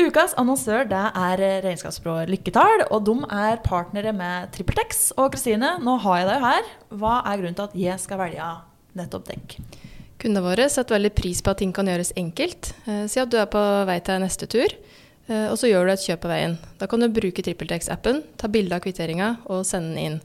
Ukas annonsør det er regnskapsbyrået Lykketall, og de er partnere med TrippelTex. Og Kristine, nå har jeg deg her. Hva er grunnen til at jeg skal velge nettopp dekk? Kundene våre setter veldig pris på at ting kan gjøres enkelt. Eh, si at du er på vei til neste tur, eh, og så gjør du et kjøp på veien. Da kan du bruke TrippelTex-appen, ta bilde av kvitteringa og sende den inn.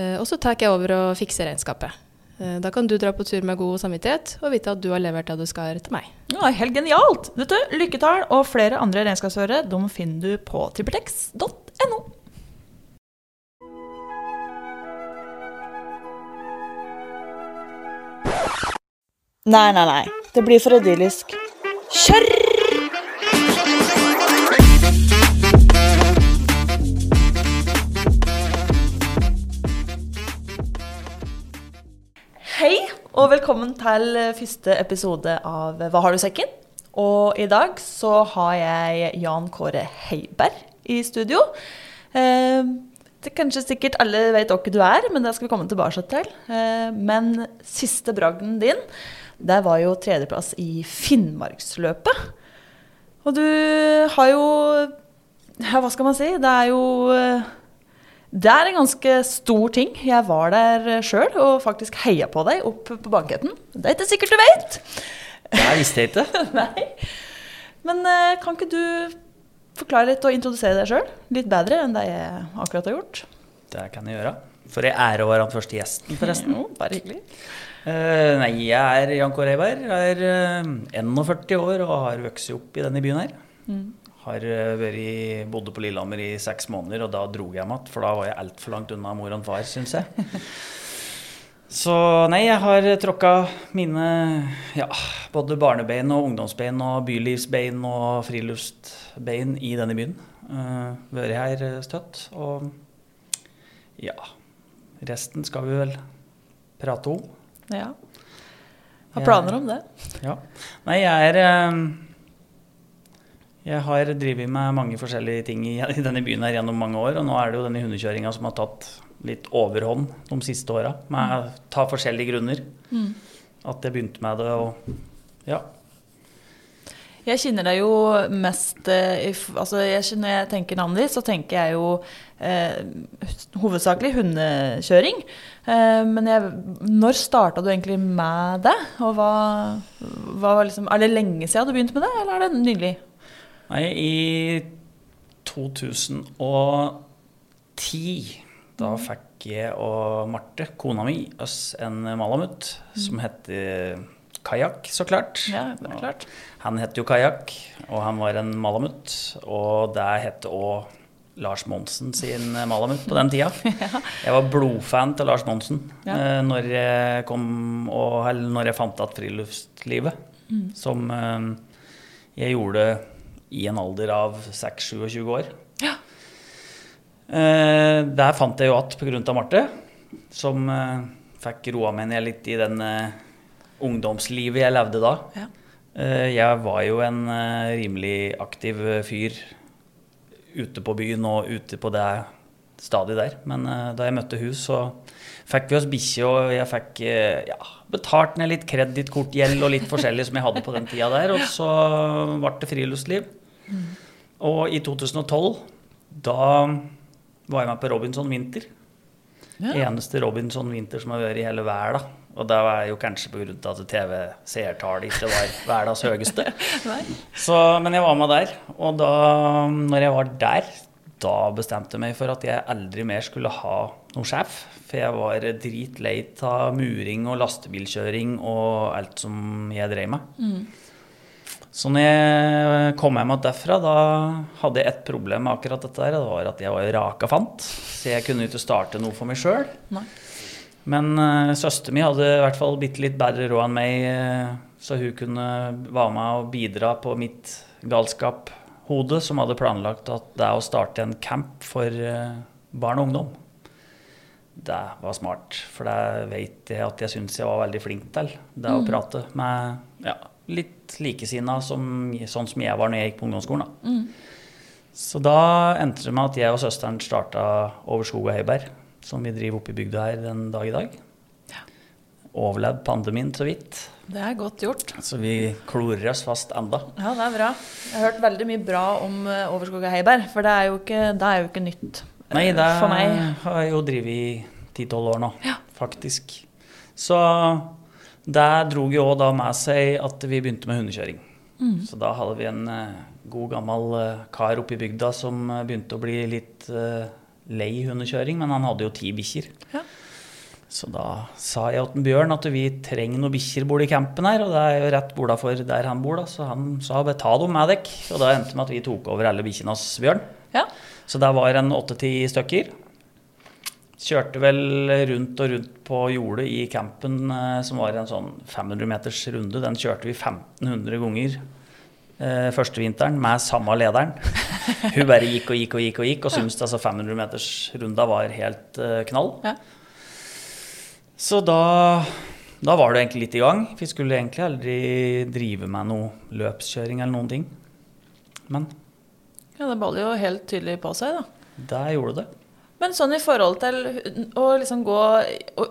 Eh, og så tar jeg over og fikser regnskapet. Eh, Da kan du dra på tur med god samvittighet og vite at du har levert det du skal til meg. Ja, helt genialt! Vet du, Lykketall og flere andre regnskapsførere de finner du på trippeltex.no. Nei, nei, nei. Det blir for idyllisk. Kjør! Og velkommen til første episode av Hva har du i sekken? Og i dag så har jeg Jan Kåre Heiberg i studio. Eh, det kanskje sikkert alle vet hvem du er, men det skal vi komme tilbake til. Eh, men siste bragden din, det var jo tredjeplass i Finnmarksløpet. Og du har jo Ja, hva skal man si? Det er jo eh, det er en ganske stor ting. Jeg var der sjøl og faktisk heia på deg opp på banketten. Det er ikke sikkert du vet. Jeg visste jeg ikke. Nei. Men eh, kan ikke du forklare litt og introdusere deg sjøl litt bedre enn det jeg akkurat har gjort? Det kan jeg gjøre. For jeg ære å være den første gjesten, forresten. Jo, bare hyggelig. Uh, nei, jeg er Jan Kåre Heiberg. Er uh, 41 år og har vokst opp i denne byen her. Har eh, vært, i- bodde på Lillehammer i seks måneder, og da dro jeg hjem igjen. For da var jeg altfor langt unna mor og far, syns jeg. Så nei, jeg har tråkka mine ja, både barnebein og ungdomsbein og bylivsbein og friluftsbein i denne byen. Uh, vært her støtt. Og ja Resten skal vi vel prate om. Ja. Har planer om det? Ja. Nei, jeg er eh, Jeg har drevet med mange forskjellige ting i, i denne byen her gjennom mange år, og nå er det jo denne hundekjøringa som har tatt litt overhånd de siste åra, med ta forskjellige grunner. At jeg begynte med det og ja. Jeg kjenner deg jo mest eh, altså jeg, Når jeg tenker navnet ditt, så tenker jeg jo eh, hovedsakelig hundekjøring. Eh, men jeg, når starta du egentlig med det? Og hva, hva var liksom, er det lenge siden du begynte med det, eller er det nylig? Nei, i 2010 da fikk jeg og Marte, kona mi, oss en malamut som heter Kajakk, så klart. Ja, det er klart. Han het jo Kajakk, og han var en malamut. Og det het òg Lars Monsen sin malamut på den tida. Jeg var blodfan til Lars Monsen Ja. eh, når jeg kom og, når jeg fant igjen friluftslivet. Som eh, jeg gjorde i en alder av 6-27 år. Ja. Eh, der fant jeg jo att pga. Marte, som eh, fikk roa meg ned litt i den eh, ungdomslivet jeg levde da. Ja. Eh, jeg var jo en eh, rimelig aktiv fyr ute på byen og ute på det stadiet der. Men eh, da jeg møtte hus, så fikk vi oss bikkje, og jeg fikk eh, ja, betalt ned litt kredittkortgjeld og litt forskjellig som jeg hadde på den tida der. Og så ble det friluftsliv. Og i 2012, da var jeg med på Robinson Winter. Ja. Eneste Robinson Winter som har vært i hele verden. Og det var jo kanskje pga. at TV-seertallet ikke var verdens høyeste. Så, men jeg var med der. Og da når jeg var der, da bestemte jeg meg for at jeg aldri mer skulle ha noen sjef. For jeg var dritlei av muring og lastebilkjøring og alt som jeg drev med. Så når jeg kom hjem derfra, da hadde jeg et problem med akkurat dette der. Det var at jeg var raka fant. Så jeg kunne ikke starte noe for meg sjøl. Men uh, søsteren min hadde i hvert fall bitte litt bedre råd enn meg, eh, så hun kunne være med og bidra på mitt galskap-hode, som hadde planlagt at det å starte en camp for eh, barn og ungdom, det var smart. For det vet jeg at jeg syns jeg var veldig flink til. Det å prate med ja, litt likesinna, som, sånn som jeg var når jeg gikk på ungdomsskolen. Da. Så da endte det med at jeg og søsteren starta Over skog og heiberg, som vi driver oppe i bygda her den dag i dag. overlevd pandemien så vidt. Det er godt gjort. Så vi klorer oss fast enda. Ja, det er bra. Jeg har hørt veldig mye bra om eh, Overskog og Heiberg, for det er jo ikke, det er jo ikke nytt eh, Nei, det for meg. har jeg jo drevet i ti-tolv år nå, Ja. faktisk. Så det dro jo da med seg at vi begynte med hundekjøring. Mm. Så da hadde vi en eh, god gammel kar oppe i bygda som begynte å bli litt lei hundekjøring, men han hadde jo ti bikkjer. Ja. Så da sa jeg til Bjørn at vi trenger noen bikkjer bor i campen her, og det er jo rett bordafor der han bor, da. Så han sa bare ta dem med dere. Og da endte det med at vi tok over alle bikkjene hos Bjørn. Ja. Så det var en åtte-ti stykker. Kjørte vel rundt og rundt på jordet i campen, eh, som var en sånn 500 meters runde. Den kjørte vi 1500 ganger eh, første vinteren med samme lederen. Hun bare gikk og gikk og gikk og gikk, og syntes altså 500 meters runda var helt eh, knall. Ja. Så da, da var det egentlig litt i gang. Vi skulle egentlig aldri drive med noe løpskjøring eller noen ting. Men ja, det baller jo helt tydelig på seg, da. Der gjorde det. Men sånn i forhold til å liksom gå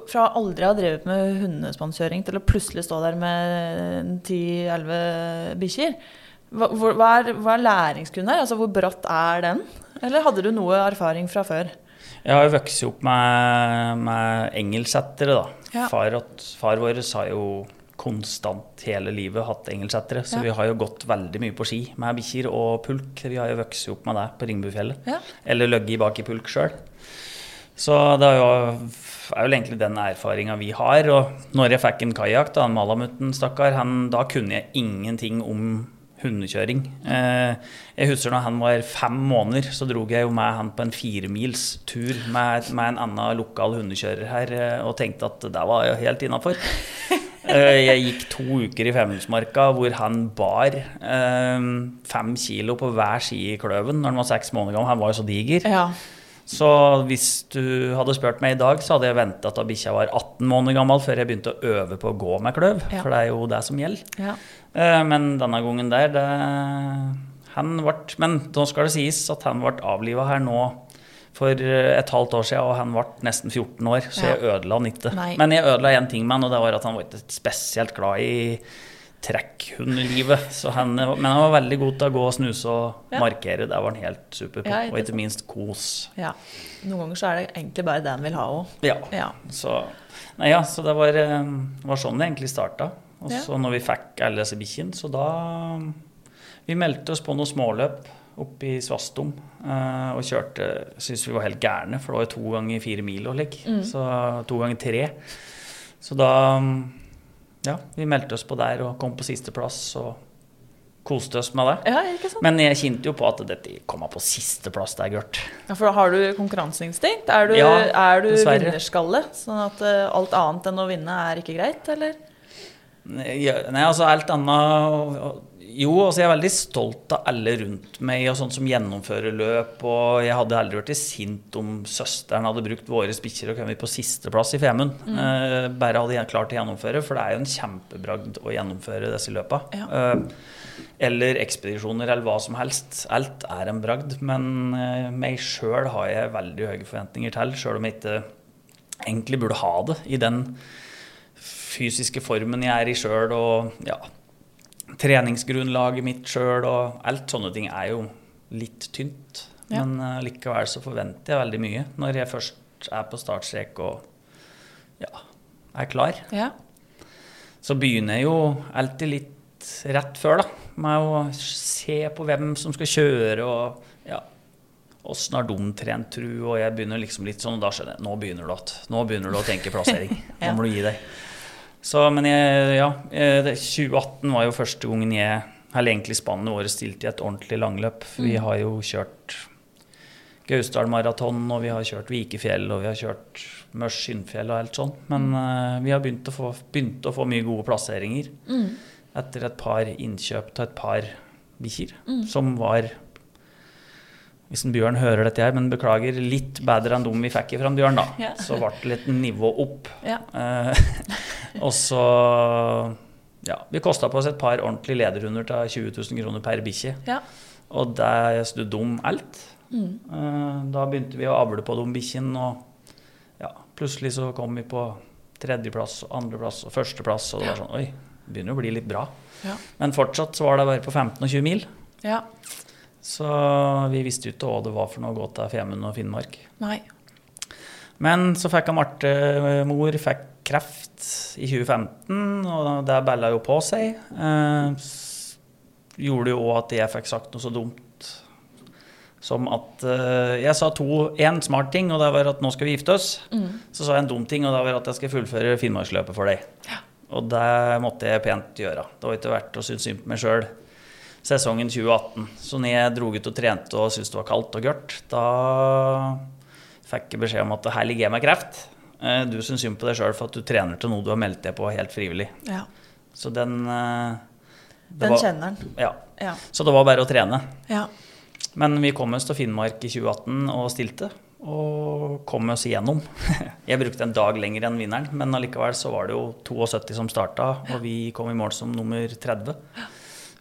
fra aldri å ha drevet med hundespannkjøring til å plutselig stå der med ti-elleve bikkjer, hva, hva, er, hva er læringskurven her? Altså, hvor bratt er den? Eller hadde du noe erfaring fra før? Jeg har jo vokst opp med, med engelsettere, da. Ja. Far, far vår har jo konstant hele livet hatt engelsettere, så Ja. vi har jo gått veldig mye på ski med bikkjer og pulk. Vi har jo vokst opp med det på Ringebufjellet. Ja. Eller ligget bak i pulk sjøl. Så det er jo, er jo egentlig den erfaringa vi har. Og når jeg fikk en kajakk, da, en Malamutten, stakkar, han, da kunne jeg ingenting om hundekjøring. Eh, jeg husker når han var fem måneder, så drog jeg jo med han på en firemils tur med, med en annen lokal hundekjører her, eh, og tenkte at det var jo helt innafor. Jeg gikk to uker i Femundsmarka hvor han bar eh, fem kilo på hver side i kløven når han var seks måneder gammel. Han var jo så diger. Ja. Så hvis du hadde spurt meg i dag, så hadde jeg venta til bikkja var 18 måneder gammel før jeg begynte å øve på å gå med kløv. Ja. For det er jo det som gjelder. ja. Eh, Men denne gangen der, det, han ble, Men nå skal det sies at han ble avliva her nå for eh, et halvt år siden, og han ble nesten 14 år, så Ja. jeg ødela han ikke. Nei. Men jeg ødela én ting med han, og det var at han var ikke spesielt glad i trekkhundlivet. Så han, men han var veldig god til å gå og snuse og Ja. markere. Det var han helt super på. Ja, og ikke minst kos. ja. Noen ganger så er det egentlig bare det han vil ha òg. Ja. Ja. Så, nei, ja, så det var, eh, var sånn det egentlig starta. Og så når vi fikk alle disse bikkjene, så da Vi meldte oss på noen småløp oppe i Svastom eh, og kjørte Syns vi var helt gærne, for det var jo to ganger fire mil og lik. Mm. Så to ganger tre. Så da Ja, vi meldte oss på der og kom på sisteplass og koste oss med det. ja, ikke sant? Men jeg kjente jo på at dette kom på sisteplass, det er gørt. Ja, for da har du konkurranseinstinkt? Er du, Ja, er du vinnerskalle? Sånn at eh, alt annet enn å vinne er ikke greit, eller? Nei, altså alt annet Jo, altså jeg er veldig stolt av alle rundt meg, og sånn som gjennomfører løp. Og jeg hadde aldri vært sint om søsteren hadde brukt våre bikkjer og kommet på sisteplass i Femund. Eh, bare hadde jeg klart å gjennomføre, for det er jo en kjempebragd å gjennomføre disse løpa. Ja. Eh, eller ekspedisjoner, eller hva som helst. Alt er en bragd. Men eh, meg sjøl har jeg veldig høye forventninger til, sjøl om jeg ikke egentlig burde ha det i den fysiske formen jeg er i sjøl, og ja, treningsgrunnlaget mitt sjøl og alt sånne ting er jo litt tynt. Ja. Men uh, likevel så forventer jeg veldig mye når jeg først er på startstrek og ja, er klar. Ja. Så begynner jeg jo alltid litt rett før, da. Med å se på hvem som skal kjøre og ja, åssen har de trent, tru, og jeg begynner liksom litt sånn, og da skjønner jeg nå begynner du at, nå begynner du å tenke plassering. Nå må du gi deg. Så, men jeg, ja, eh, 2018 var jo første gangen jeg Eller egentlig spannet året stilte i et ordentlig langløp. Vi har jo kjørt Gausdal maraton, og vi har kjørt Vikefjell, og vi har kjørt Mørs Skyndfjell og alt sånn. Men uh, vi har begynt å, få, begynt å få mye gode plasseringer Mm. etter et par innkjøp til et par bikkjer, som var hvis en Bjørn hører dette her, men beklager, litt bedre enn dem vi fikk ifra Bjørn, da. Ja. Så ble det litt nivå opp. Ja. Og så Ja, vi kosta på oss et par ordentlige lederhunder til 20 000 kroner per bikkje. Ja. Og det snudde om alt. Mm. Eh, Da begynte vi å avle på de bikkjene, og ja, plutselig så kom vi på tredjeplass, og andreplass og førsteplass. Og det var sånn Oi, det begynner å bli litt bra. Ja. Men fortsatt så var det bare på 15 og 20 mil. ja. Så vi visste jo ikke hva det var for noe å gå til Femund og Finnmark. Nei. Men så fikk jeg Marte, mor, fikk kreft i 2015, og det balla jo på seg. Eh, gjorde jo òg at jeg fikk sagt noe så dumt som at eh, Jeg sa to, én smart ting, og det var at nå skal vi gifte oss. Mm. Så sa jeg en dum ting, og det var at jeg skal fullføre Finnmarksløpet for deg. Og det måtte jeg pent gjøre. Det var ikke verdt å synes synd på meg sjøl sesongen 2018. Så når jeg dro ut og trente og syntes det var kaldt og gørt, da fikk jeg beskjed om at her ligger jeg med kreft. Eh, Du syns synd på deg sjøl for at du trener til noe du har meldt deg på helt frivillig. Ja. Så den eh, Den var- kjenner han. Ja. Ja. Så det var bare å trene. ja. Men vi kom oss til Finnmark i 2018 og stilte, og kom oss igjennom. Jeg brukte en dag lenger enn vinneren, men allikevel så var det jo 72 som starta, og vi kom i mål som nummer 30.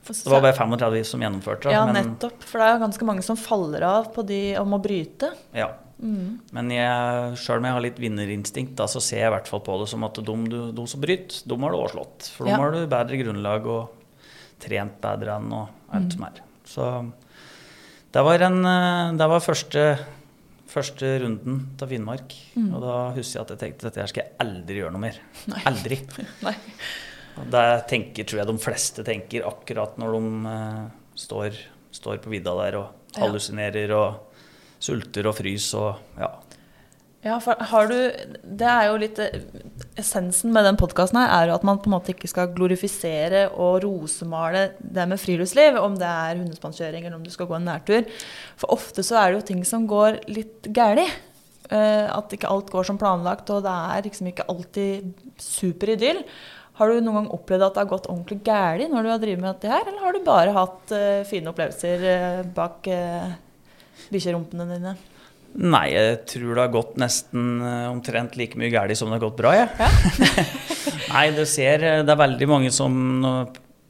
Det var bare 35 som gjennomførte. Ja, nettopp. For det er jo ganske mange som faller av på de om å bryte. Ja. Men jeg, sjøl om jeg har litt vinnerinstinkt, da, så ser jeg i hvert fall på det som at de, du- de som bryter, de har du overslått. slått. For Ja. de har du bedre grunnlag og trent bedre enn og alt som er. Så det var, en, eh, det var første, første runden til Finnmark. Og da husker jeg at jeg tenkte dette her skal jeg aldri gjøre noe mer. Nei. Aldri. Nei. Og det tenker, tror jeg de fleste tenker akkurat når de uh, står, står på vidda der og hallusinerer og sulter og fryser og ja. Ja, for har du Det er jo litt Essensen med den podkasten her er jo at man på en måte ikke skal glorifisere og rosemale det med friluftsliv, om det er hundespannkjøring eller om du skal gå en nærtur. For ofte så er det jo ting som går litt galt. Eh, At ikke alt går som planlagt, og det er liksom ikke alltid superidyll. Har du noen gang opplevd at det har gått ordentlig galt når du har drevet med dette her, eller har du bare hatt eh, fine opplevelser eh, bak uh, bikkjerumpene dine? Nei, jeg tror det har gått nesten eh, omtrent like mye galt som det har gått bra, jeg. Nei, du ser eh, det er veldig mange som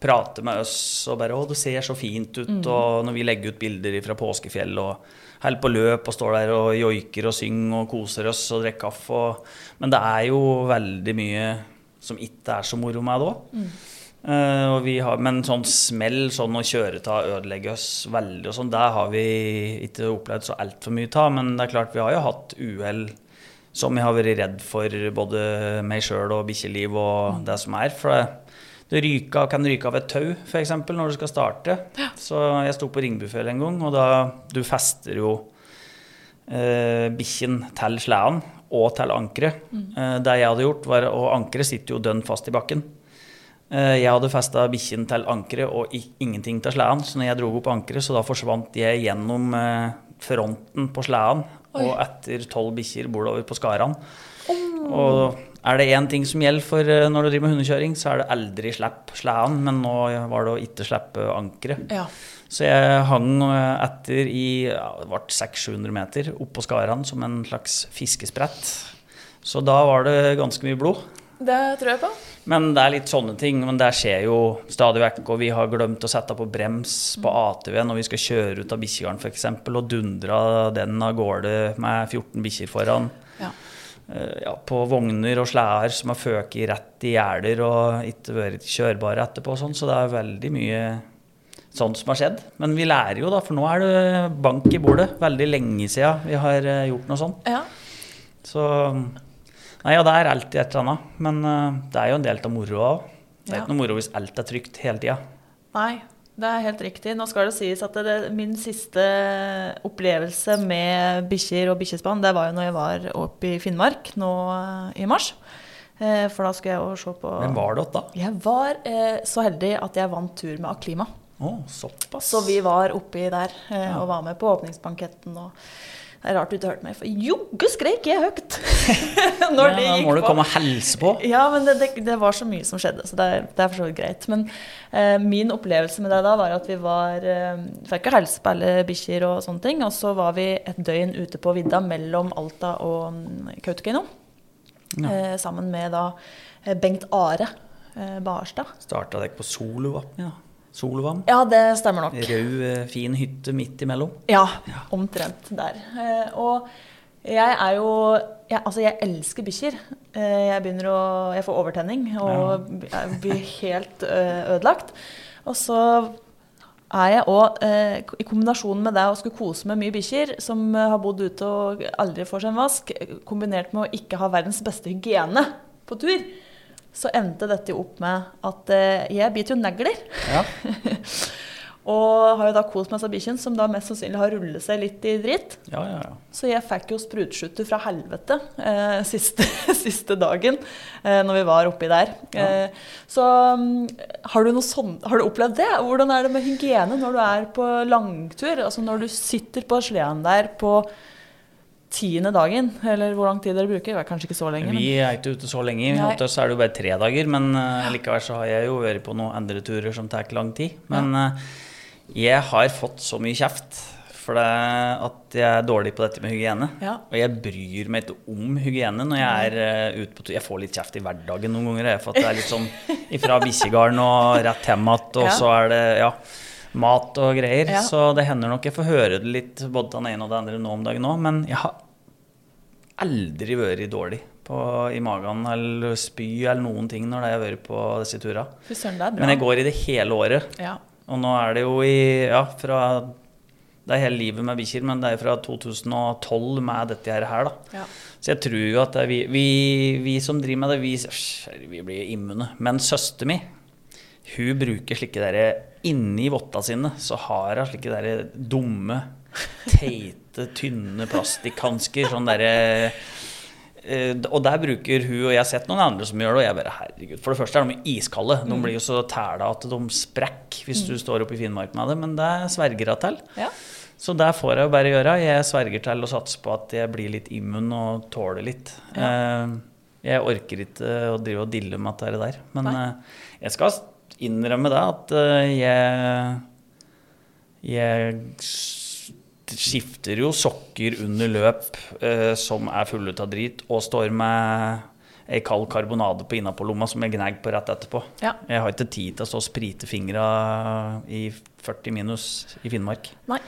prater med oss og bare 'Å, det ser så fint ut', og når vi legger ut bilder fra påskefjell og holder på løp og står der og joiker og synger og koser oss og drikker kaffe og Men det er jo veldig mye som ikke er så moro med det òg. Og vi har, men sånn smell, sånn å kjøre av, ødelegge oss veldig og sånn, det har vi ikke opplevd så altfor mye av. Men det er klart, vi har jo hatt uhell som jeg har vært redd for, både meg sjøl og bikkjeliv og det som er. For det, det ryka, kan ryke av et tau, f.eks., når du skal starte. Så jeg sto på Ringbufjell en gang, og da Du fester jo eh, bikkjen til sleden og til ankeret. Eh, det jeg hadde gjort, var Og ankeret sitter jo dønn fast i bakken. Eh, jeg hadde festa bikkjen til ankeret og ingenting til sleden, så når jeg dro opp ankeret, så da forsvant jeg gjennom eh, fronten på sleden og etter tolv bikkjer bordover på Skaran. Og er det én ting som gjelder for eh, når du driver med hundekjøring, så er det aldri slipp sleden, men nå var det å ikke slippe ankeret. Ja. Så jeg hang etter i ja, det ble 600-700 meter oppå Skaran som en slags fiskesprett. Så da var det ganske mye blod. Det tror jeg på. Men det er litt sånne ting. Men det skjer jo stadig vekk. Og vi har glemt å sette på brems på ATV når vi skal kjøre ut av bikkjegarden f.eks. Og dundra den av gårde med 14 bikkjer foran. Ja. Eh, Ja, på vogner og sleder som har føket rett i gjerder og ikke vært kjørbare etterpå. Sånn, så det er veldig mye sånt som har skjedd. Men vi lærer jo, da, for nå er det bank i bordet. Veldig lenge siden vi har eh, gjort noe sånt. Ja. Så Nei, ja, det er alltid et eller annet. Men eh, det er jo en del av moroa òg. Det er Ja. ikke noe moro hvis alt er trygt hele tida. Nei, det er helt riktig. Nå skal det sies at det, min siste opplevelse med bikkjer og bikkjespann, det var jo når jeg var oppe i Finnmark nå eh, i mars. Eh, For da skulle jeg jo se på Hvem var det da? Jeg var eh, så heldig at jeg vant tur med Aklima. Oh, såpass. Så vi var oppi der eh, Ja. og var med på åpningsbanketten. og det er rart du ikke hørte meg, for joggu skreik jeg høyt! Når ja, det gikk må du komme og helse på. Ja, men det, det, det var så mye som skjedde, så det det er for så vidt greit. Men eh, min opplevelse med det da var at vi var eh, Fikk ikke helse på alle bikkjer og sånne ting. Og så var vi et døgn ute på vidda mellom Alta og mm, Kautokeino. Ja. Eh, sammen med da eh, Bengt Are eh, Barstad. Starta dere på Solovatn? Ja. Solovann? Ja, det stemmer nok. Rød, eh, fin hytte midt imellom. Ja, omtrent der. Eh, og Jeg er jo jeg, Altså, jeg elsker bikkjer. Eh, jeg begynner å Jeg får overtenning og blir helt ødelagt. Og så er jeg òg, i kombinasjon med det å skulle kose med mye bikkjer, som har bodd ute og aldri får seg en vask, kombinert med å ikke ha verdens beste hygiene på tur, så endte dette jo opp med at eh, jeg biter jo negler. Ja. Og har jo da kost meg som bikkjen, som da mest sannsynlig har rullet seg litt i dritt. Ja, ja, ja. Så jeg fikk jo sprutskjuter fra helvete eh, siste, siste dagen eh, når vi var oppi der. Eh, så mm, har du, sånn, har du opplevd det? Hvordan er det med hygiene når du er på langtur? Altså når du sitter på sleden der på tiende dagen, eller hvor lang tid dere bruker? Er kanskje ikke så lenge. men- Vi er ikke ute så lenge. Hos oss er det jo bare tre dager. Men uh, likevel så har jeg jo vært på noen andre turer som tar lang tid. Men uh, jeg har fått så mye kjeft for det at jeg er dårlig på dette med hygiene. Ja. Og jeg bryr meg ikke om hygiene når jeg er uh, ute på tur. Jeg får litt kjeft i hverdagen noen ganger. jeg, For at det er litt sånn ifra bikkjegarden og rett hjem igjen, og Ja. så er det ja, mat og greier. Ja. Så det hender nok jeg får høre det litt både den ene og den andre nå om dagen òg. Men jeg har aldri vært dårlig på, i magen eller spy eller noen ting når jeg har vært på disse turene. Men jeg går i det hele året. Ja. Og nå er det jo i Ja, fra Det er hele livet med bikkjer, men det er fra 2012 med dette her, her da. Ja. Så jeg tror jo at vi, vi, vi som driver med det, vi, vi blir immune. Men søster mi, hun bruker slike derre Inni votta sine så har hun slike derre dumme, teite, tynne plastikkhansker. Sånn derre eh, og der bruker hun, og jeg har sett noen andre som gjør det, og jeg bare herregud. For det første er de iskalde. De blir jo så tæla at de sprekker hvis du står oppe i Finnmark med det, men det sverger hun til. Ja. Så der får jeg jo bare gjøre. Jeg sverger til å satse på at jeg blir litt immun og tåler litt. Ja. Jeg orker ikke å drive og dille med dette der. Men Nei. eh, jeg skal innrømme det at eh, jeg Jeg skifter jo sokker under løp eh, som er fulle av drit, og står med ei kald karbonade på innapålomma som jeg gnagg på rett etterpå. Ja. Jeg har ikke tid til å stå og sprite fingra i 40 minus i Finnmark. Nei.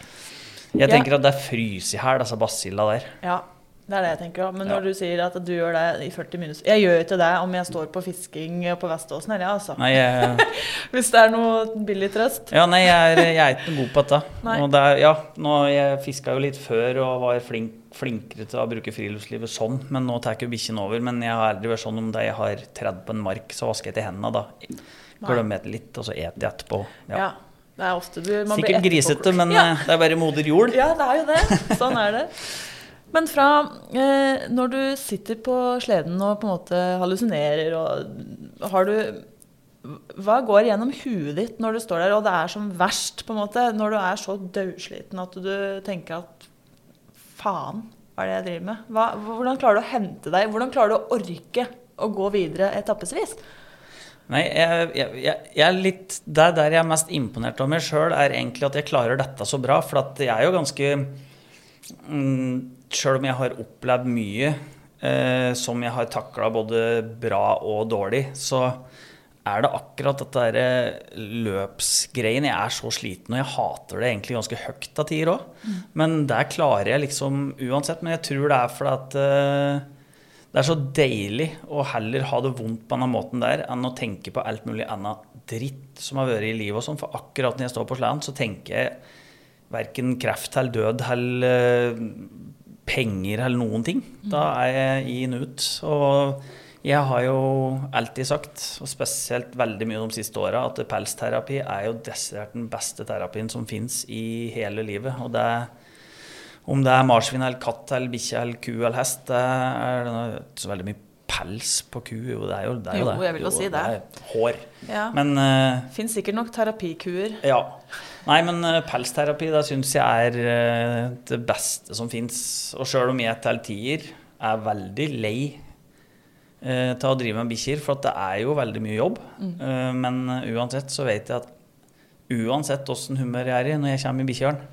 Jeg Ja. tenker at det er frys i hæl, disse basilla der. Ja, det er det jeg tenker òg. Men Ja. når du sier at du gjør det i 40 minutter Jeg gjør jo ikke det om jeg står på fisking på Veståsen heller, altså. Nei, jeg, Hvis det er noe billig trøst. ja, nei, jeg, er, jeg er ikke god på dette. Og det er, ja, nå, jeg fiska jo litt før og var flink, flinkere til å bruke friluftslivet sånn, men nå tar ikke bikkjen over. Men jeg har aldri vært sånn om det jeg har tredd på en mark, så vasker jeg til hendene da. Glemmer jeg litt, og så eter jeg etterpå. Ja. Ja. Det er ofte du Sikkert grisete, men ja. eh, det er bare moder jord. ja, det er jo det. Sånn er det. Men fra eh, når du sitter på sleden og på en måte hallusinerer og har du Hva går gjennom huet ditt når du står der og det er som verst, på en måte? Når du er så dødsliten at du tenker at faen, hva er det jeg driver med? Hva, hvordan klarer du å hente deg? Hvordan klarer du å orke å gå videre etappevis? Nei, jeg, jeg, jeg, jeg litt Det der jeg er mest imponert av meg sjøl, er egentlig at jeg klarer dette så bra. For jeg er jo ganske mm, Sjøl om jeg har opplevd mye eh, som jeg har takla både bra og dårlig, så er det akkurat dette der løpsgreien. Jeg er så sliten, og jeg hater det egentlig ganske høyt av tider òg. Men der klarer jeg liksom uansett. Men jeg tror det er fordi at eh, det er så deilig å heller ha det vondt på denne måten der enn å tenke på alt mulig annet dritt som har vært i livet og sånn. For akkurat når jeg står på sleden, så tenker jeg verken kreft eller død eller eh, penger eller noen ting. Da er jeg i nuet. Og jeg har jo alltid sagt, og spesielt veldig mye de siste åra, at pelsterapi er jo desidert den beste terapien som fins i hele livet. Og det om det er marsvin eller katt eller bikkje eller ku eller hest, det er det ikke så veldig mye pels på ku. Jo, det er jo det. Er jo, Jo, det. jeg vil jo si det. er hår. Ja. Men uh, Fins sikkert nok terapikuer. ja. Nei, men eh, pelsterapi det syns jeg er eh, det beste som fins. Og sjøl om jeg til tider er veldig lei eh, til å drive med bikkjer, for at det er jo veldig mye jobb. Eh, men uansett så vet jeg at uansett åssen humør jeg er i når jeg kommer i bikkjehjørnet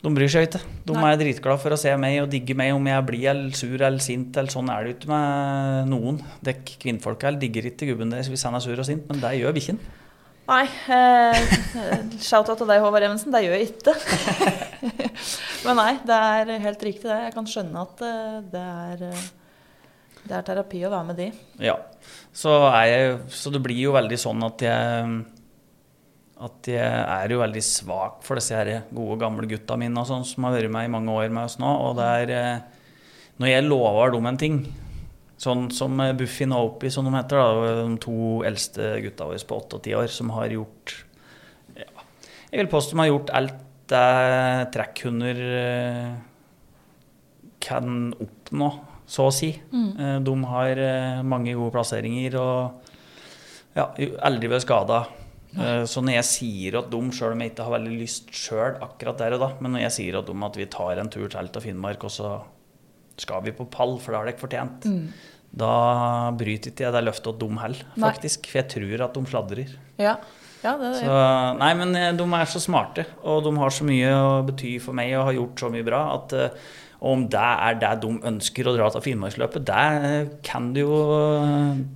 de bryr seg ikke. De Nei. er dritglade for å se meg og digge meg om jeg blid eller sur eller sint. eller Sånn er det ikke med noen. Dekk kvinnfolka eller digger ikke gubben deres hvis han er sur og sint, men det gjør bikkjen. Nei. Eh, Shout-out til deg, Håvard Evensen. Det gjør jeg ikke. Men nei, det er helt riktig det. Jeg kan skjønne at eh, det er, eh, det er terapi å være med de. Ja. Så, jeg, så det blir jo veldig sånn at jeg at jeg er jo veldig svak for disse her gode, gamle gutta mine og sånn, som har vært med i mange år med oss nå. Og det er eh, Når jeg lover dem en ting, sånn som Buffin og Opie, som de heter, da, de to eldste gutta våre på åtte og ti år, som har gjort ja, Jeg vil påstå de har gjort alt det trekkhunder eh, kan oppnå, så å si. Mm. De har mange gode plasseringer og ja, aldri vært skada. Eh, så når jeg sier at de, sjøl om jeg ikke har veldig lyst sjøl akkurat der og da, men når jeg sier at, de, at vi tar en tur til til Finnmark, og så skal vi på pall, for det har dere fortjent, mm. da bryter ikke jeg det løftet til dem heller, faktisk. For jeg tror at de sladrer. Ja. Ja, det så, nei, men eh, de er så smarte, og de har så mye å bety for meg og har gjort så mye bra at og om det er det de ønsker å dra til Finnmarksløpet, det kan du jo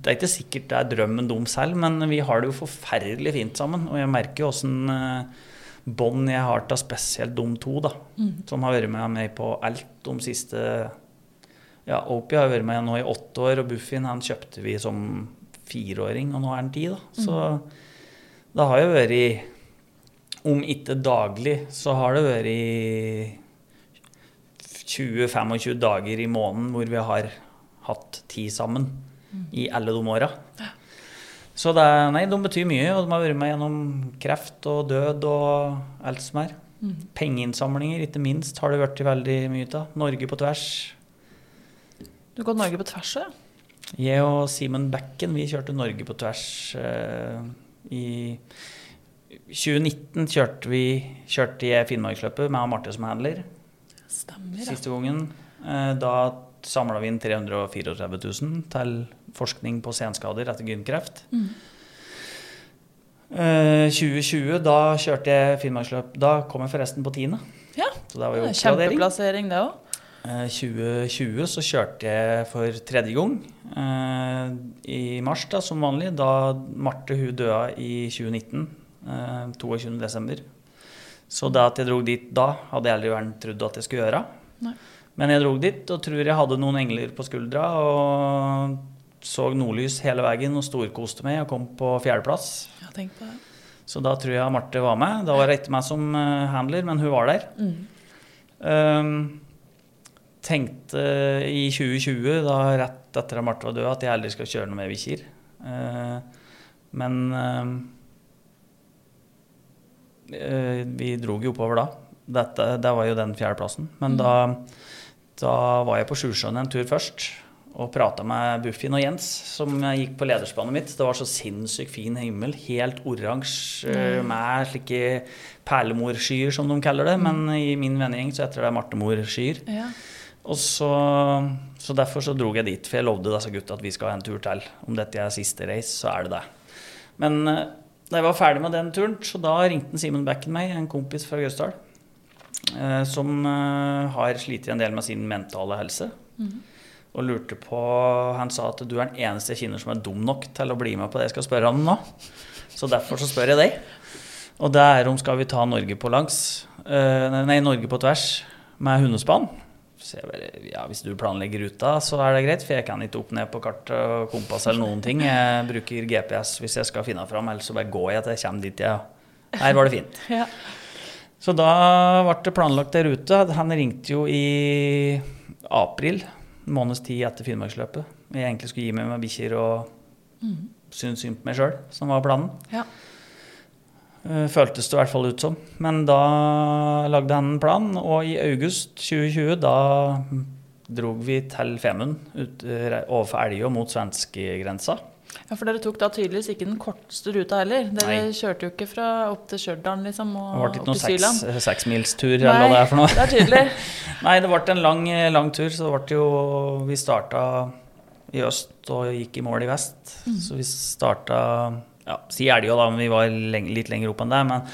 Det er ikke sikkert det er drømmen deres selv, men vi har det jo forferdelig fint sammen. Og jeg merker jo åssen eh, bånd jeg har til spesielt de to, da. Mm. Som har vært med meg på alt de siste Ja, Opie har vært med nå i åtte år, og Buffin han kjøpte vi som fireåring, og nå er han ti, da. Så mm. det har jo vært Om ikke daglig, så har det vært 20-25 dager i måneden hvor vi har hatt tid sammen i alle de åra. Så det, nei, de betyr mye, og de har vært med gjennom kreft og død og alt som er. Mm. Pengeinnsamlinger, ikke minst, har det blitt veldig mye av. Norge på tvers. Du har gått Norge på tvers ja? Jeg og Simen Bekken vi kjørte Norge på tvers uh, i 2019 kjørte vi kjørte jeg Finnmarksløpet med Marte som handler. Stemmer, ja. Siste gangen. Uh, da samla vi inn 334 000 til forskning på senskader etter gynkreft. Mm. 2020, eh, da kjørte jeg Finnmarksløp. Da kom jeg forresten på tiende. Ja, så det var jo Kjempeplassering, det òg. 2020 eh, så kjørte jeg for tredje gang i mars, da, som vanlig. Da Marte hun døde i 2019. 22.12. Så det at jeg dro dit da, hadde jeg aldri trodd at jeg skulle gjøre. Nei. Men jeg dro dit og tror jeg hadde noen engler på skuldra og så nordlys hele veien og storkoste meg og kom på fjerdeplass. Ja, tenk på det. Så da tror jeg Marte var med. Da var det etter meg som eh, handler, men hun var der. Mm. Um, tenkte i 2020, da rett etter at Marte var død, at jeg aldri skal kjøre noe med bikkjer. Uh, men uh, Eh, vi dro jo oppover da. Dette, det var jo den fjerdeplassen. Men mm. da, da, var jeg på Sjusjøen en tur først og prata med Buffin og Jens, som gikk på lederspannet mitt. Det var så sinnssykt fin himmel. Helt oransje mm. med slike perlemorskyer, som de kaller det. Men i min vennegjeng så heter det martemorskyer. Ja. Og så, så, derfor så dro jeg dit, for jeg lovde disse gutta at vi skal ha en tur til. Om dette er siste race, så er det det. Men eh, da jeg var ferdig med den turen, så da ringte Simen Backen meg, en kompis fra Gausdal, eh, som eh, har slitt en del med sin mentale helse. Mm. Og lurte på Han sa at du er den eneste jeg kjenner som er dum nok til å bli med på det jeg skal spørre han nå. Så derfor så spør jeg deg. Og det er om skal vi ta Norge på langs, eh, nei, Norge på tvers med hundespann. Bare, ja, Hvis du planlegger ruta, så er det greit, for jeg kan ikke opp ned på kart og kompass eller noen ting. Jeg bruker GPS hvis jeg skal finne fram, ellers så bare går jeg til jeg kommer dit jeg Her var det fint. ja. Så da ble det planlagt ei rute. Han ringte jo i april, en måneds tid etter Finnmarksløpet. Jeg egentlig skulle gi meg med bikkjer og mm. synes synd på meg sjøl, som var planen. Ja. Eh, føltes det i hvert fall ut som. Men da lagde han en plan, og i august 2020 da drog vi til Femund eh, overfor Elgå mot svenskegrensa. Ja, For dere tok da tydeligvis ikke den korteste ruta heller? Dere Nei. kjørte jo ikke fra opp til Stjørdal liksom, og opp til Syland? Det ble ikke noen seksmilstur seks eller hva det er for noe. det er tydelig. Nei, det ble en lang, lang tur. Så det ble jo Vi starta i øst og gikk i mål i vest. Mm. Så vi starta ja, si Elgå, da, men vi var litt lenger opp enn det. Men,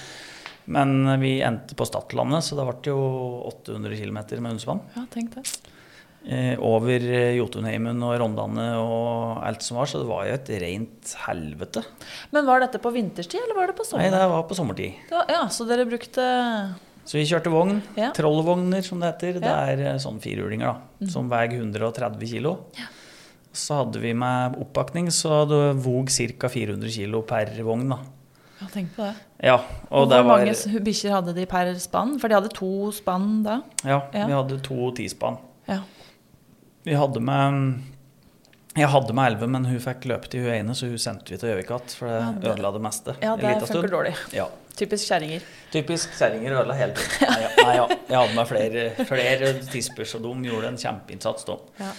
men vi endte på Stadlandet, så det ble jo 800 km med hundespann. Ja, tenk det. eh, over Jotunheimen og Rondane og alt som var, så det var jo et rent helvete. Men var dette på vinterstid, eller var det på Nei, det var på sommertid. Det var- Ja, så dere brukte Så vi kjørte vogn. Ja. Trollvogner, som det heter. Det er eh, sånn firhjulinger, da. Som veier 130 kilo. Så hadde vi med oppakning, så det vog ca. 400 kilo per vogn, da. Ja, tenk på det. Ja, Og Hvor det var mange bikkjer hadde de per spann? For de hadde to spann da. Ja, Ja. vi hadde to tispann. Ja. Vi hadde med Jeg hadde med elleve, men hun fikk løpe til hun ene, så hun sendte vi til Gjøvik igjen. For det ødela det meste. Ja, det funker dårlig. Ja. Typisk kjerringer. Typisk kjerringer ødela hele tiden. Nei, ja, nei, ja. Jeg hadde med flere, flere tisper, så de gjorde en kjempeinnsats da. Ja.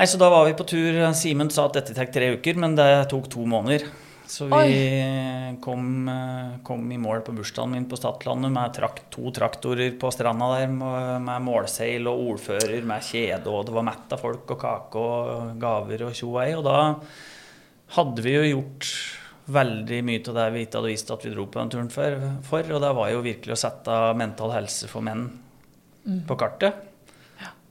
Nei, så da var vi på tur. Simen sa at dette tok tre uker, men det tok to måneder. Så vi kom, eh, kom i mål på bursdagen min på Stadlandet med trakt, to traktorer på stranda der med, målseil og ordfører med kjede, og det var mett av folk og kake og gaver og tjo og da hadde vi jo gjort veldig mye av det vi ikke hadde visst at vi dro på den turen for, for og det var jo virkelig å sette mental helse for menn på kartet.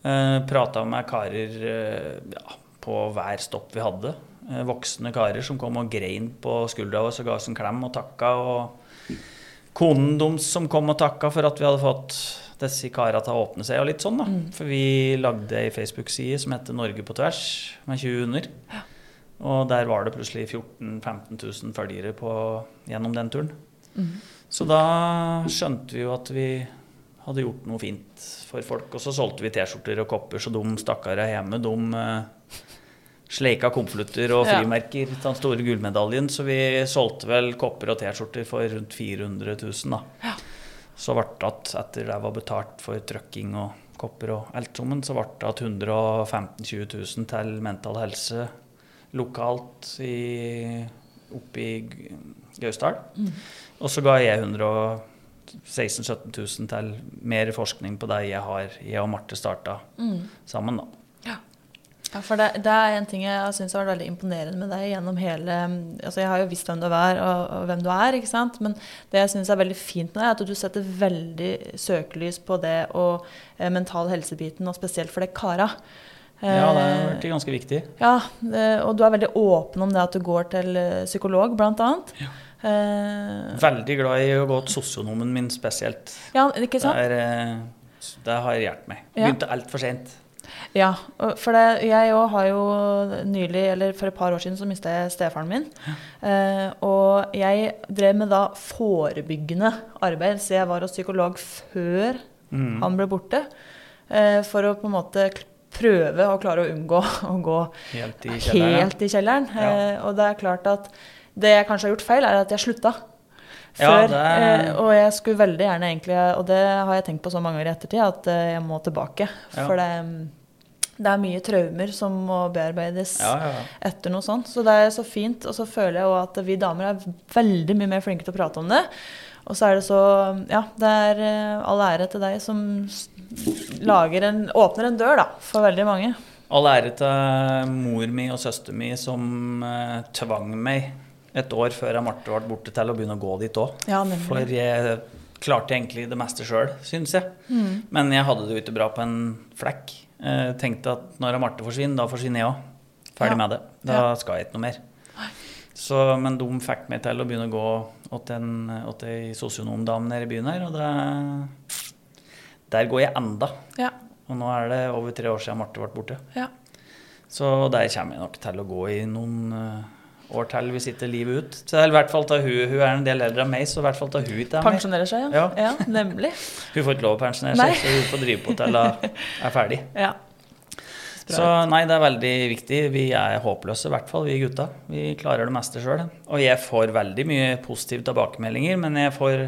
Eh, Prata med karer eh, ja, på hver stopp vi hadde. Eh, voksne karer som kom og grein på skuldra vår og ga oss en klem og takka. Og konen deres som kom og takka for at vi hadde fått disse karene til å åpne seg og litt sånn, da. For vi lagde ei Facebook-side som heter Norge på tvers, med 20 hunder. Og der var det plutselig 14 000-15 000 følgere på, gjennom den turen. Så da skjønte vi jo at vi hadde gjort noe fint for folk. Og så solgte vi T-skjorter og kopper, så de stakkara hjemme, de uh, sleika konvolutter og frimerker til den store gullmedaljen. Så vi solgte vel kopper og T-skjorter for rundt 400 000, da. Så ble det at etter det var betalt for trøkking og kopper og alt sammen, så ble det at 115 000-20 000 til mental helse lokalt i, oppe i Gausdal. Mm. Og så ga jeg 116 000-17 000 til mer forskning på det jeg har, jeg og Marte starta sammen, da. Ja, for det, det er en ting jeg syns har vært veldig imponerende med deg gjennom hele Altså, jeg har jo visst hvem du er, og, og hvem du er, ikke sant. Men det jeg syns er veldig fint med deg, er at du setter veldig søkelys på det og eh, mental helsebiten, og spesielt for det kara. Ja, det har Eh, vært ganske viktig. Ja, det- og du er veldig åpen om det at du går til eh, psykolog, blant annet. Eh, Veldig glad i å gå til sosionomen min spesielt. ja, ikke sant? er, eh, det har hjulpet meg. Ja. Begynte altfor seint. Ja, for det, jeg òg har jo nylig, eller for et par år siden, så mista jeg stefaren min. Eh, og jeg drev med da forebyggende arbeid, så jeg var hos psykolog før Mm. han ble borte. Eh, for å på en måte prøve å klare å unngå å gå Helt i kjelleren. helt i kjelleren. Ja. Eh, og det er klart at det jeg kanskje har gjort feil, er at jeg slutta. Ja, det eh, og jeg skulle veldig gjerne egentlig, og det har jeg tenkt på så mange ganger i ettertid, at eh, jeg må tilbake. Ja. For det, mm, det er mye traumer som må bearbeides Ja, etter noe sånt. Så det er så fint. Og så føler jeg òg at vi damer er veldig mye mer flinke til å prate om det. Og så er det så Ja, det er eh, all ære til deg som lager en, åpner en dør, da, for veldig mange. All ære til mor mi og søster mi som tvang meg et år før Marte ble borte, til å begynne å gå dit òg. Ja. For jeg klarte egentlig det meste sjøl, syns jeg. Mm. Men jeg hadde det jo ikke bra på en flekk. Eh, tenkte at når Marte forsvinner, da forsvinner jeg òg. Ferdig Ja. med det. Da Ja. skal jeg ikke noe mer. Så, men de fikk meg til å begynne å gå åt en åt ei sosionomdame nede i byen her, og det, der går jeg enda. Ja. Og nå er det over tre år siden Marte ble borte. ja. Så der kommer jeg nok til å gå i noen eh, år til vi sitter livet ut. Så i hvert fall tar hun, hun er en del eldre enn meg, så i hvert fall tar hun ikke er med. Pensjonerer seg, ja. Ja. ja nemlig. Hun får ikke lov å pensjonere seg, så hun får drive på til hun er ferdig. Ja. Så nei, det er veldig viktig. Vi er håpløse, i hvert fall vi gutta. Vi klarer det meste sjøl. Og jeg får veldig mye positive tilbakemeldinger, men jeg får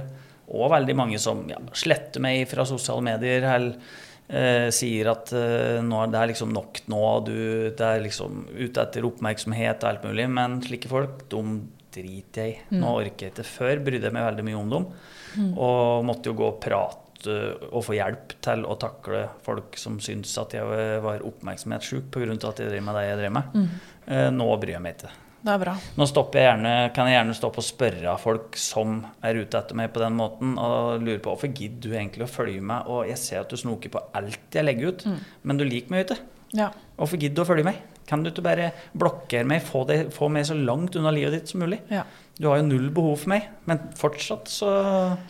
òg veldig mange som ja, sletter meg fra sosiale medier. eller eh, sier at eh, nå, det er liksom nok nå, du det er liksom ute etter oppmerksomhet og alt mulig. Men slike folk, de driter jeg i. Nå orker jeg ikke. Før brydde jeg meg veldig mye om dem. Og måtte jo gå og prate og få hjelp til å takle folk som syntes at jeg var oppmerksomhetssjuk pga. at jeg drev med det jeg drev med. Eh, Nå bryr jeg meg ikke. Det er bra. Nå jeg gjerne, kan jeg gjerne stoppe og spørre folk som er ute etter meg på den måten, og lure på hvorfor gidder du egentlig å følge meg, og jeg ser at du snoker på alt jeg legger ut, men du liker meg ute. Ja. Hvorfor gidder du å følge meg? Kan du ikke bare blokkere meg, få, det, få meg så langt unna livet ditt som mulig? Ja. Du har jo null behov for meg, men fortsatt så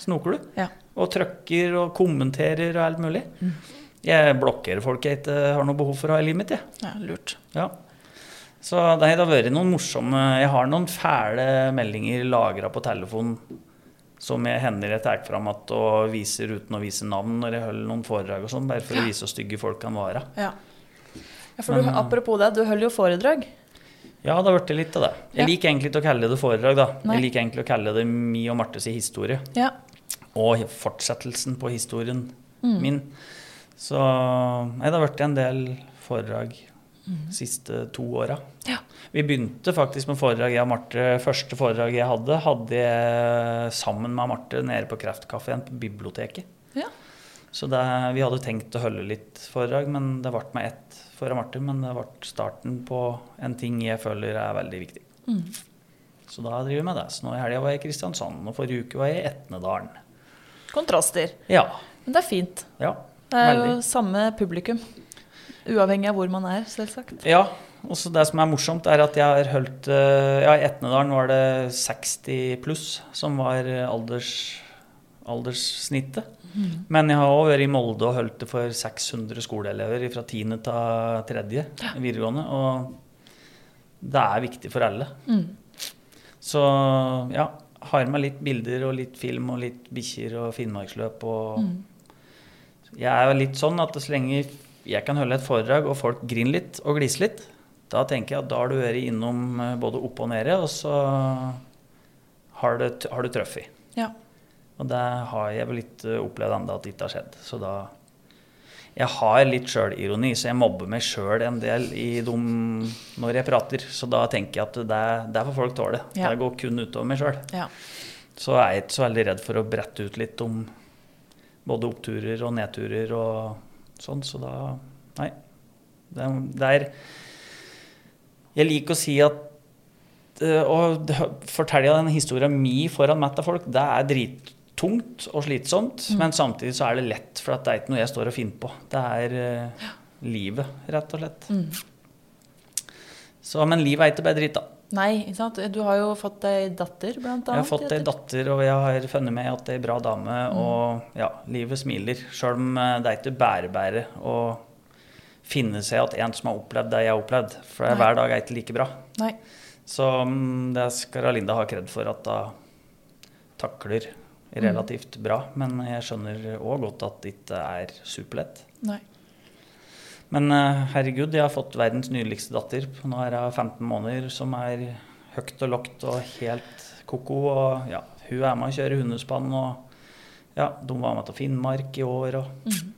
snoker du. Ja. Og trykker og kommenterer og alt mulig. Jeg blokkerer folk jeg ikke har noe behov for å ha i livet mitt, jeg. ja lurt. Ja. Så det har vært noen morsomme Jeg har noen fæle meldinger lagra på telefonen som jeg hender jeg tar fram igjen og viser uten å vise navn når jeg holder noen foredrag og sånn, bare for å vise hvor stygge folk kan være. Ja. ja for du, Men, eh, apropos det, du holder jo foredrag. Ja, det har blitt litt av det. Jeg Ja. liker egentlig ikke å kalle det foredrag, da. Nei. Jeg liker egentlig å kalle det Mi og Martes historie. Ja. Og fortsettelsen på historien Mm. min. Så nei, det har vært en del foredrag de siste to åra. Mm. Ja. Vi begynte faktisk med foredrag, jeg og Marte. Første foredrag jeg hadde, hadde jeg sammen med Marte nede på Kreftkafeen på biblioteket. Ja. Så det, vi hadde tenkt å holde litt foredrag, men det ble med ett for Marte. Men det ble starten på en ting jeg føler er veldig viktig. Mm. Så da driver vi med det. Så nå i helga var jeg i Kristiansand, og forrige uke var jeg i Etnedalen. Kontraster. Ja. Men det er fint. ja. Det er jo Veldig. samme publikum. Uavhengig av hvor man er, selvsagt. Ja, og så det som er morsomt, er at jeg har holdt eh, Ja, i Etnedalen var det 60 pluss som var eh, alders, alderssnittet. Men jeg har òg vært i Molde og holdt det for 600 skoleelever fra 10. til 3. videregående. Og det er viktig for alle. Mm. Så ja, har med litt bilder og litt film og litt bikkjer og finnmarksløp og Mm. Jeg er jo litt sånn at så lenge jeg kan holde et foredrag og folk griner litt og gliser litt, da tenker jeg at da har du vært innom eh, både opp og nede, og så har, du, har du truffet. Ja. Og det har jeg vel litt eh, opplevd ennå at det ikke har skjedd. Så da Jeg har litt sjølironi, så jeg mobber meg sjøl en del i de, når jeg prater. Så da tenker jeg at det, det får folk tåle. Ja. Det går kun utover meg sjøl. ja. Så er jeg ikke så veldig redd for å brette ut litt om både oppturer og nedturer og sånn, så da Nei. Det, det er Jeg liker å si at eh, Å fortelle den historien mi foran mett av folk, det er drittungt og slitsomt, men samtidig så er det lett, for det er ikke noe jeg står og finner på. Det er eh, livet, rett og slett. Mm. Så, men livet er ikke bare dritt, da. Nei, ikke sant. Du har jo fått ei datter, blant annet. Jeg har fått ei datter, og jeg har funnet meg at det er ei bra dame. Mm. Og ja, livet smiler. Sjøl om eh, det er ikke bære-bære å finne seg at en som har opplevd det jeg har opplevd. For Nei. hver dag er ikke like bra. Nei. Så mm, det skal Linda ha kred for at hun takler relativt bra. Men jeg skjønner òg godt at det ikke er superlett. Nei. Men eh, herregud, jeg har fått verdens nydeligste datter. Nå er hun 15 måneder, som er høyt og lågt og helt ko-ko. Og ja, hun er med og kjører hundespann, og ja, de var med til Finnmark i år, og mm.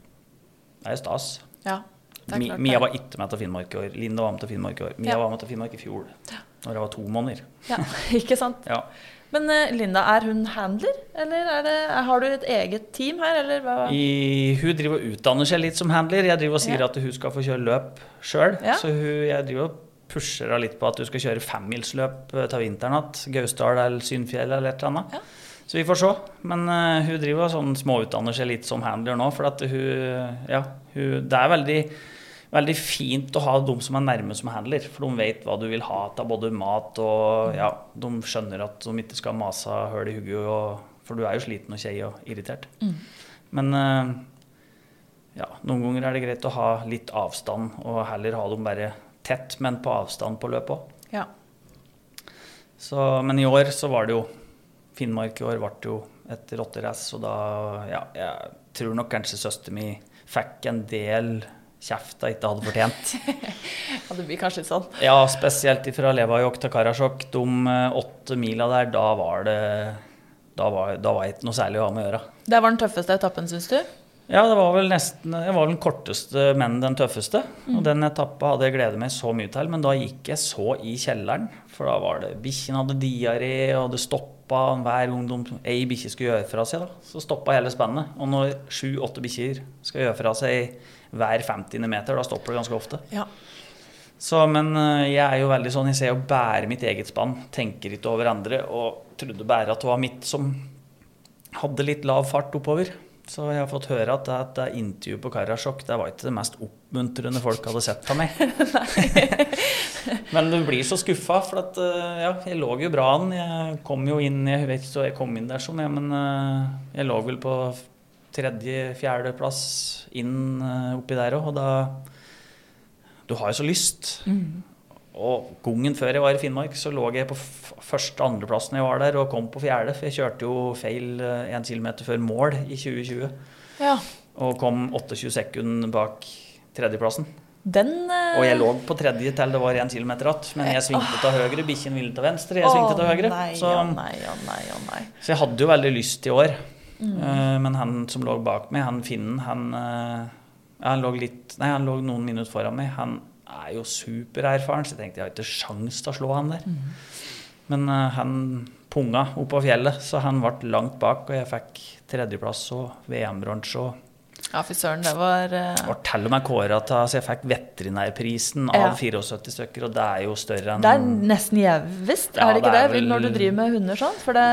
det er stas. Ja, det er klart Mia var ikke med til Finnmark i år. Linda var med til Finnmark i år. Mia Ja. var med til Finnmark i fjor, når jeg var to måneder. Ja, ikke sant. Ja. Men eh, Linda, er hun handler, eller er det, har du et eget team her, eller hva? I, hun driver og utdanner seg litt som handler. Jeg driver og sier Ja. at hun skal få kjøre løp sjøl. Ja. Så hun, jeg driver og pusher henne litt på at hun skal kjøre femmilsløp eh, til vinteren igjen. Gausdal eller Synfjell eller et eller annet. Ja. Så vi får se. Men uh, hun driver og sånn småutdanner seg litt som handler nå. For at hun, ja, hun, det er veldig, veldig fint å ha de som er nærme som handler. For de vet hva du vil ha av både mat og ja, De skjønner at de ikke skal mase høl i hugget. For du er jo sliten og kjei og irritert. Mm. Men eh, ja, noen ganger er det greit å ha litt avstand, og heller ha dem bare tett, men på avstand på løpet òg. Ja. Men i år så var det jo Finnmark i år ble jo et rotterace, og da Ja, jeg tror nok kanskje søsteren min fikk en del kjeft jeg ikke hadde fortjent. ja, det blir kanskje sånn. Ja, spesielt fra Levajok til Karasjok. De eh, åtte mila der, da var det Da var, da var ikke noe særlig å ha med å gjøre. Det var den tøffeste etappen, syns du? Ja, det var vel nesten Det var den korteste, men den tøffeste. Og den etappa hadde jeg gledet meg så mye til, men da gikk jeg så i kjelleren. For da var det Bikkjen hadde diaré, og det stoppa hver gang de, ei bikkje skulle gjøre fra seg. da, Så stoppa hele spennet. Og når sju-åtte bikkjer skal gjøre fra seg hver 50. meter, da stopper det ganske ofte. Ja. Så, men eh, jeg er jo veldig sånn, jeg ser jo bare mitt eget spann, tenker ikke over andre, og trodde bare at det var mitt som hadde litt lav fart oppover. Så jeg har fått høre at det, at intervjuet på Karasjok det var ikke det mest oppmuntrende folk hadde sett av meg. Men du blir så skuffa, for at eh, ja, jeg lå jo bra an. Jeg kom jo inn Jeg vet ikke så jeg kom inn der sånn, ja, men eh, jeg lå vel på tredje-fjerdeplass inn eh, oppi der òg, og da Du har jo så lyst. Og gangen før jeg var i Finnmark, så lå jeg på f- første andreplassen jeg var der, og kom på fjerde. For jeg kjørte jo feil én kilometer før mål i 2020. Ja. Og kom 28 sekunder bak tredjeplassen. Den uh... Og jeg lå på tredje til det var én kilometer igjen. Men jeg svingte til høyre, bikkjen ville til venstre, jeg svingte til høyre. Nei, Så, å nei, å nei, å så jeg hadde jo veldig lyst i år. Eh, men han som lå bak meg, han finnen, han, eh, han lå litt Nei, han lå noen minutter foran meg. Han er jo supererfaren, så jeg tenkte jeg har ikke sjans til å slå han der. Men eh, han punga oppå fjellet, så han ble langt bak, og jeg fikk tredjeplass og VM-bransje. Ja, fy søren, det var uh... Og til og med kåra til Så jeg fikk veterinærprisen Ja. av 74 stykker, og det er jo større enn Det er nesten gjevest, er det ikke det det? vel- Når du driver med hunder sånn? For det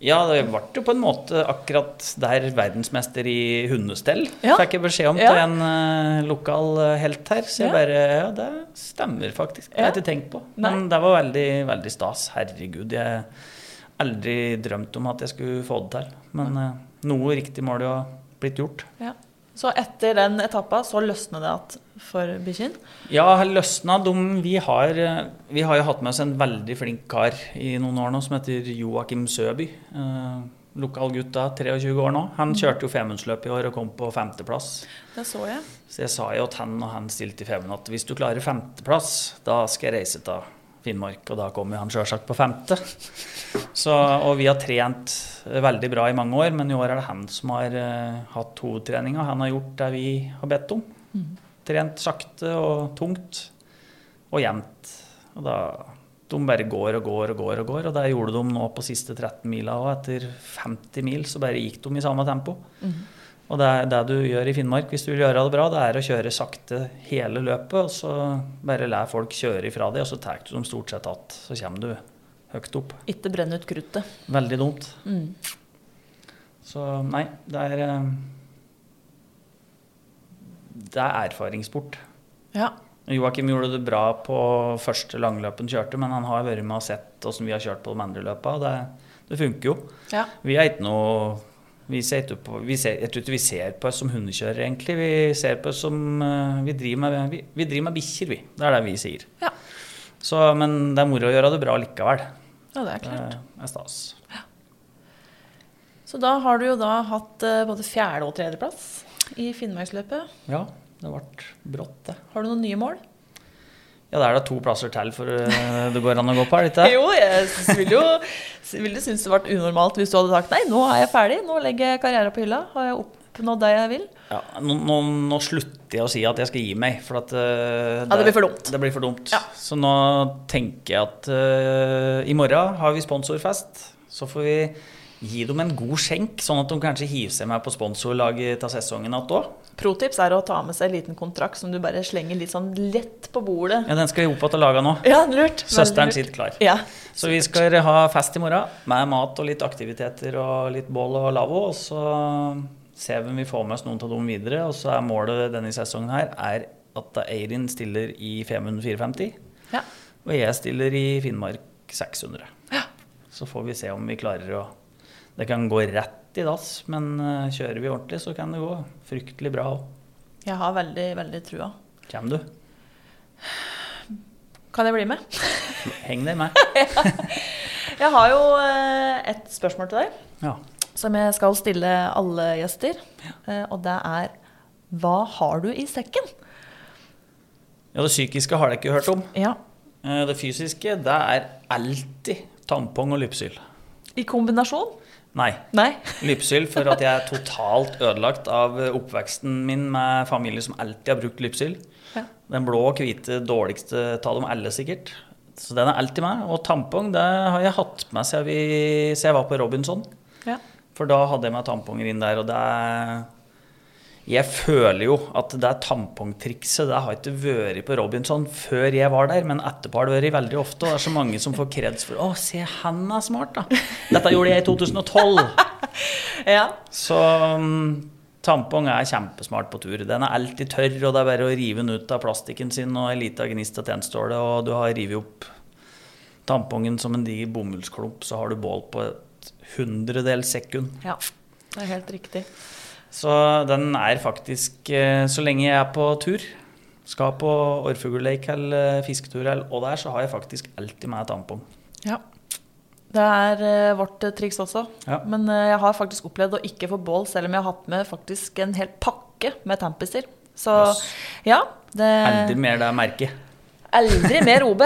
Ja, det ble jo på en måte akkurat der verdensmester i hundestell, Ja. fikk jeg beskjed om Ja. til en uh, lokal eh, helt her. Så jeg Ja. bare Ja, det stemmer faktisk. Det har jeg ikke tenkt på. Men det var veldig, veldig stas. Herregud. Jeg aldri drømt om at jeg skulle få det til. Men uh, noe riktig må det jo ha blitt gjort. ja. Så etter den etappa så løsner det igjen for bikkjen? Ja, løsna de vi har, eh, vi har jo hatt med oss en veldig flink kar i noen år nå som heter Joakim Søby. Eh, lokal gutt da, 23 år nå. Han kjørte jo Femundsløp i år og kom på femteplass. Det så jeg. Så jeg sa jo til han og han stilte i Femund at hvis du klarer femteplass, da skal jeg reise til Finnmark. Og da kommer jo han sjølsagt på femte. Så, og vi har trent veldig bra i mange år, men i år er det han som har uh, hatt hovedtreninga. Han har gjort det vi har bedt om. Trent sakte og tungt og jevnt. Og da De bare går og går og går, og går, og det gjorde de nå på siste 13 mila òg. Etter 50 mil så bare gikk de i samme tempo. Og det er det du gjør i Finnmark hvis du vil gjøre det bra, det er å kjøre sakte hele løpet. Og så bare la folk kjøre ifra deg, og så tar du dem stort sett att. Så kommer du høyt opp. Ikke brenne ut kruttet. Veldig dumt. Mm. Så nei, det er eh, Det er erfaringssport. Ja. Joakim gjorde det bra på første langløpen kjørte, men han har vært med og sett åssen vi har kjørt på de andre løpa, og det, det funker jo. ja. Vi er ikke noe vi ser ikke på, vi ser, Jeg tror ikke vi ser på oss som hundekjørere, egentlig. Vi ser på oss som eh, Vi driver med, vi, vi driver med bikkjer, vi. Det er det vi sier. Ja. Så, men det er moro å gjøre det bra likevel. ja, det er klart. Det er stas. Så da har du jo da hatt eh, både fjerde- og tredjeplass i Finnmarksløpet. Ja, det ble brått, det. Har du noen nye mål? Ja, det er da to plasser til for eh, det går an å gå på, er det ikke? Jo, jeg ville vil jo ville synes det ble unormalt hvis du hadde sagt nei, nå er jeg ferdig, nå legger jeg karrieren på hylla. Har jeg oppnådd det jeg vil? Ja, nå, nå, nå slutter jeg å si at jeg skal gi meg, for at eh, Ja, det blir for dumt. Det blir for dumt. Ja. Så nå tenker jeg at uh, i morgen har vi sponsorfest. Så får vi gi dem en god skjenk, sånn at de kanskje hiver seg med på sponsorlaget til sesongen igjen òg. Protips er å ta med seg en liten kontrakt som du bare slenger litt sånn lett på bordet. Ja, den skal vi opp igjen og lage nå. Ja, lurt. Søsteren sitter klar. Ja. Så vi skal ha fest i morgen med mat og litt aktiviteter og litt bål og lavvo. Og så ser vi om vi får med oss noen av dem videre. Og så er målet denne sesongen her er at Eirin stiller i Femund 450. Ja. Og jeg stiller i Finnmark 600. Ja. Så får vi se om vi klarer å Det kan gå rett i dass, men eh, kjører vi ordentlig, så kan det gå fryktelig bra òg. Jeg har veldig, veldig trua. Kjem du? Kan jeg bli med? Heng deg med. Jeg har jo eh, et spørsmål til deg Ja. som jeg skal stille alle gjester. Eh, Og det er hva har du i sekken? ja, det psykiske har jeg ikke hørt om. Ja. Det fysiske, det er alltid tampong og lypsyl. I kombinasjon? Nei. Nei. Lypsyl for at jeg er totalt ødelagt av oppveksten min med familie som alltid har brukt lypsyl. Ja. Den blå og hvite dårligste av dem alle, sikkert. Så den er alltid med. Og tampong det har jeg hatt med siden, vi, siden jeg var på Robinson. Ja. For da hadde jeg med tamponger inn der, og det Jeg føler jo at det tampongtrikset det har ikke vært på Robinson før jeg var der, men etterpå har det vært veldig ofte. Og det er så mange som får kreds for Å, se, han er smart, da. Dette gjorde jeg i 2012. Ja. Så um, tampong er kjempesmart på tur. Den er alltid tørr, og det er bare å rive den ut av plastikken sin og en liten gnist av tennstålet, og du har revet opp tampongen som en diger bomullsklump, så har du bål på et hundredels sekund. ja. Det er helt riktig. Så den er faktisk eh, Så lenge jeg er på tur, skal på orrfuglleik eller fisketur eller og der, så har jeg faktisk alltid med tampong. Ja. Det er eh, vårt eh, triks også. Ja. Men eh, jeg har faktisk opplevd å ikke få bål, selv om jeg har hatt med faktisk en hel pakke med tampiser. Så yes. ja. Det, Aldri mer det merket. Aldri mer OB.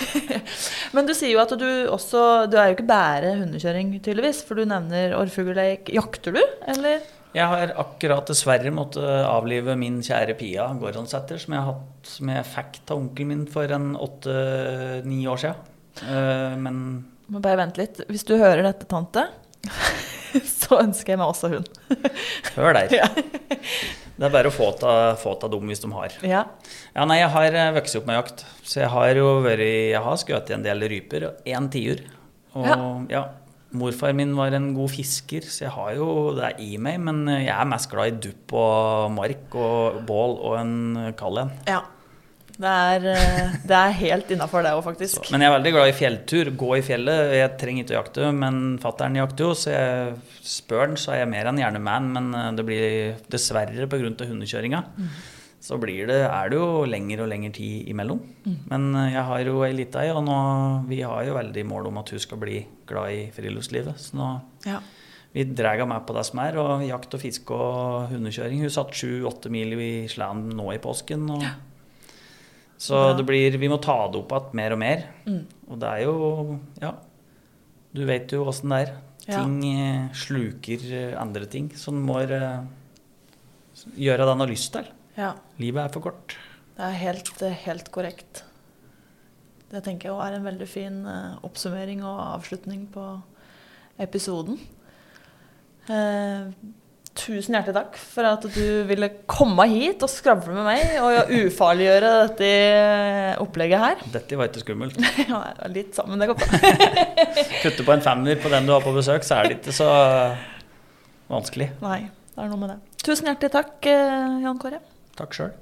Men du sier jo at du også Du er jo ikke bare hundekjøring, tydeligvis. For du nevner orrfuglleik. Jakter du, eller? Jeg har akkurat dessverre måttet avlive min kjære Pia Gordonsæter, som jeg, har hatt, med fikk av onkelen min for en åtte-ni år siden. Eh, Men Må bare vente litt. Hvis du hører dette, tante, så ønsker jeg meg også hun. hør der. Ja. Det er bare å få få dem hvis de har. Ja. Ja, nei, jeg har eh, vokst opp med jakt. Så jeg har jo vært Jeg har skutt en del ryper og én tiur. Og Ja. ja. Morfar min var en god fisker, så jeg har jo det i meg. Men jeg er mest glad i dupp og mark og bål og en kald en. ja. Det er, eh, det er helt innafor det òg, faktisk. Men jeg er veldig glad i fjelltur. Gå i fjellet. Jeg trenger ikke å jakte, men fattern jakter jo, så jeg spør han, så er jeg mer enn gjerne man. Men eh, det blir dessverre pga. hundekjøringa. Så blir det, er det jo lengre og lengre tid imellom. Men eh, jeg har jo ei lita ei, og nå, vi har jo veldig mål om at hun skal bli glad i friluftslivet. Så nå Ja. vi drar henne med på det som er, og jakt og fiske og hundekjøring. Hun satt sju-åtte mil i sleden nå i påsken. Og, Så ja. det blir, vi må ta det opp igjen mer og mer. Mm. Og det er jo Ja, du vet jo åssen det er. Ja. Ting eh, sluker eh, andre ting som må eh, gjøre det en har lyst til. Ja. Livet er for kort. Det er helt, eh, helt korrekt. Det tenker jeg er en veldig fin eh, oppsummering og avslutning på episoden. Eh, tusen hjertelig takk for at du ville komme hit og skravle med meg og ufarliggjøre dette eh, opplegget her. Dette var ikke skummelt. Ja, litt sammen, det går bra. Kutte på en femmer på den du har på besøk, så er det ikke så vanskelig. Nei, det er noe med det. Tusen hjertelig takk, eh, Jan Kåre. Takk sjøl.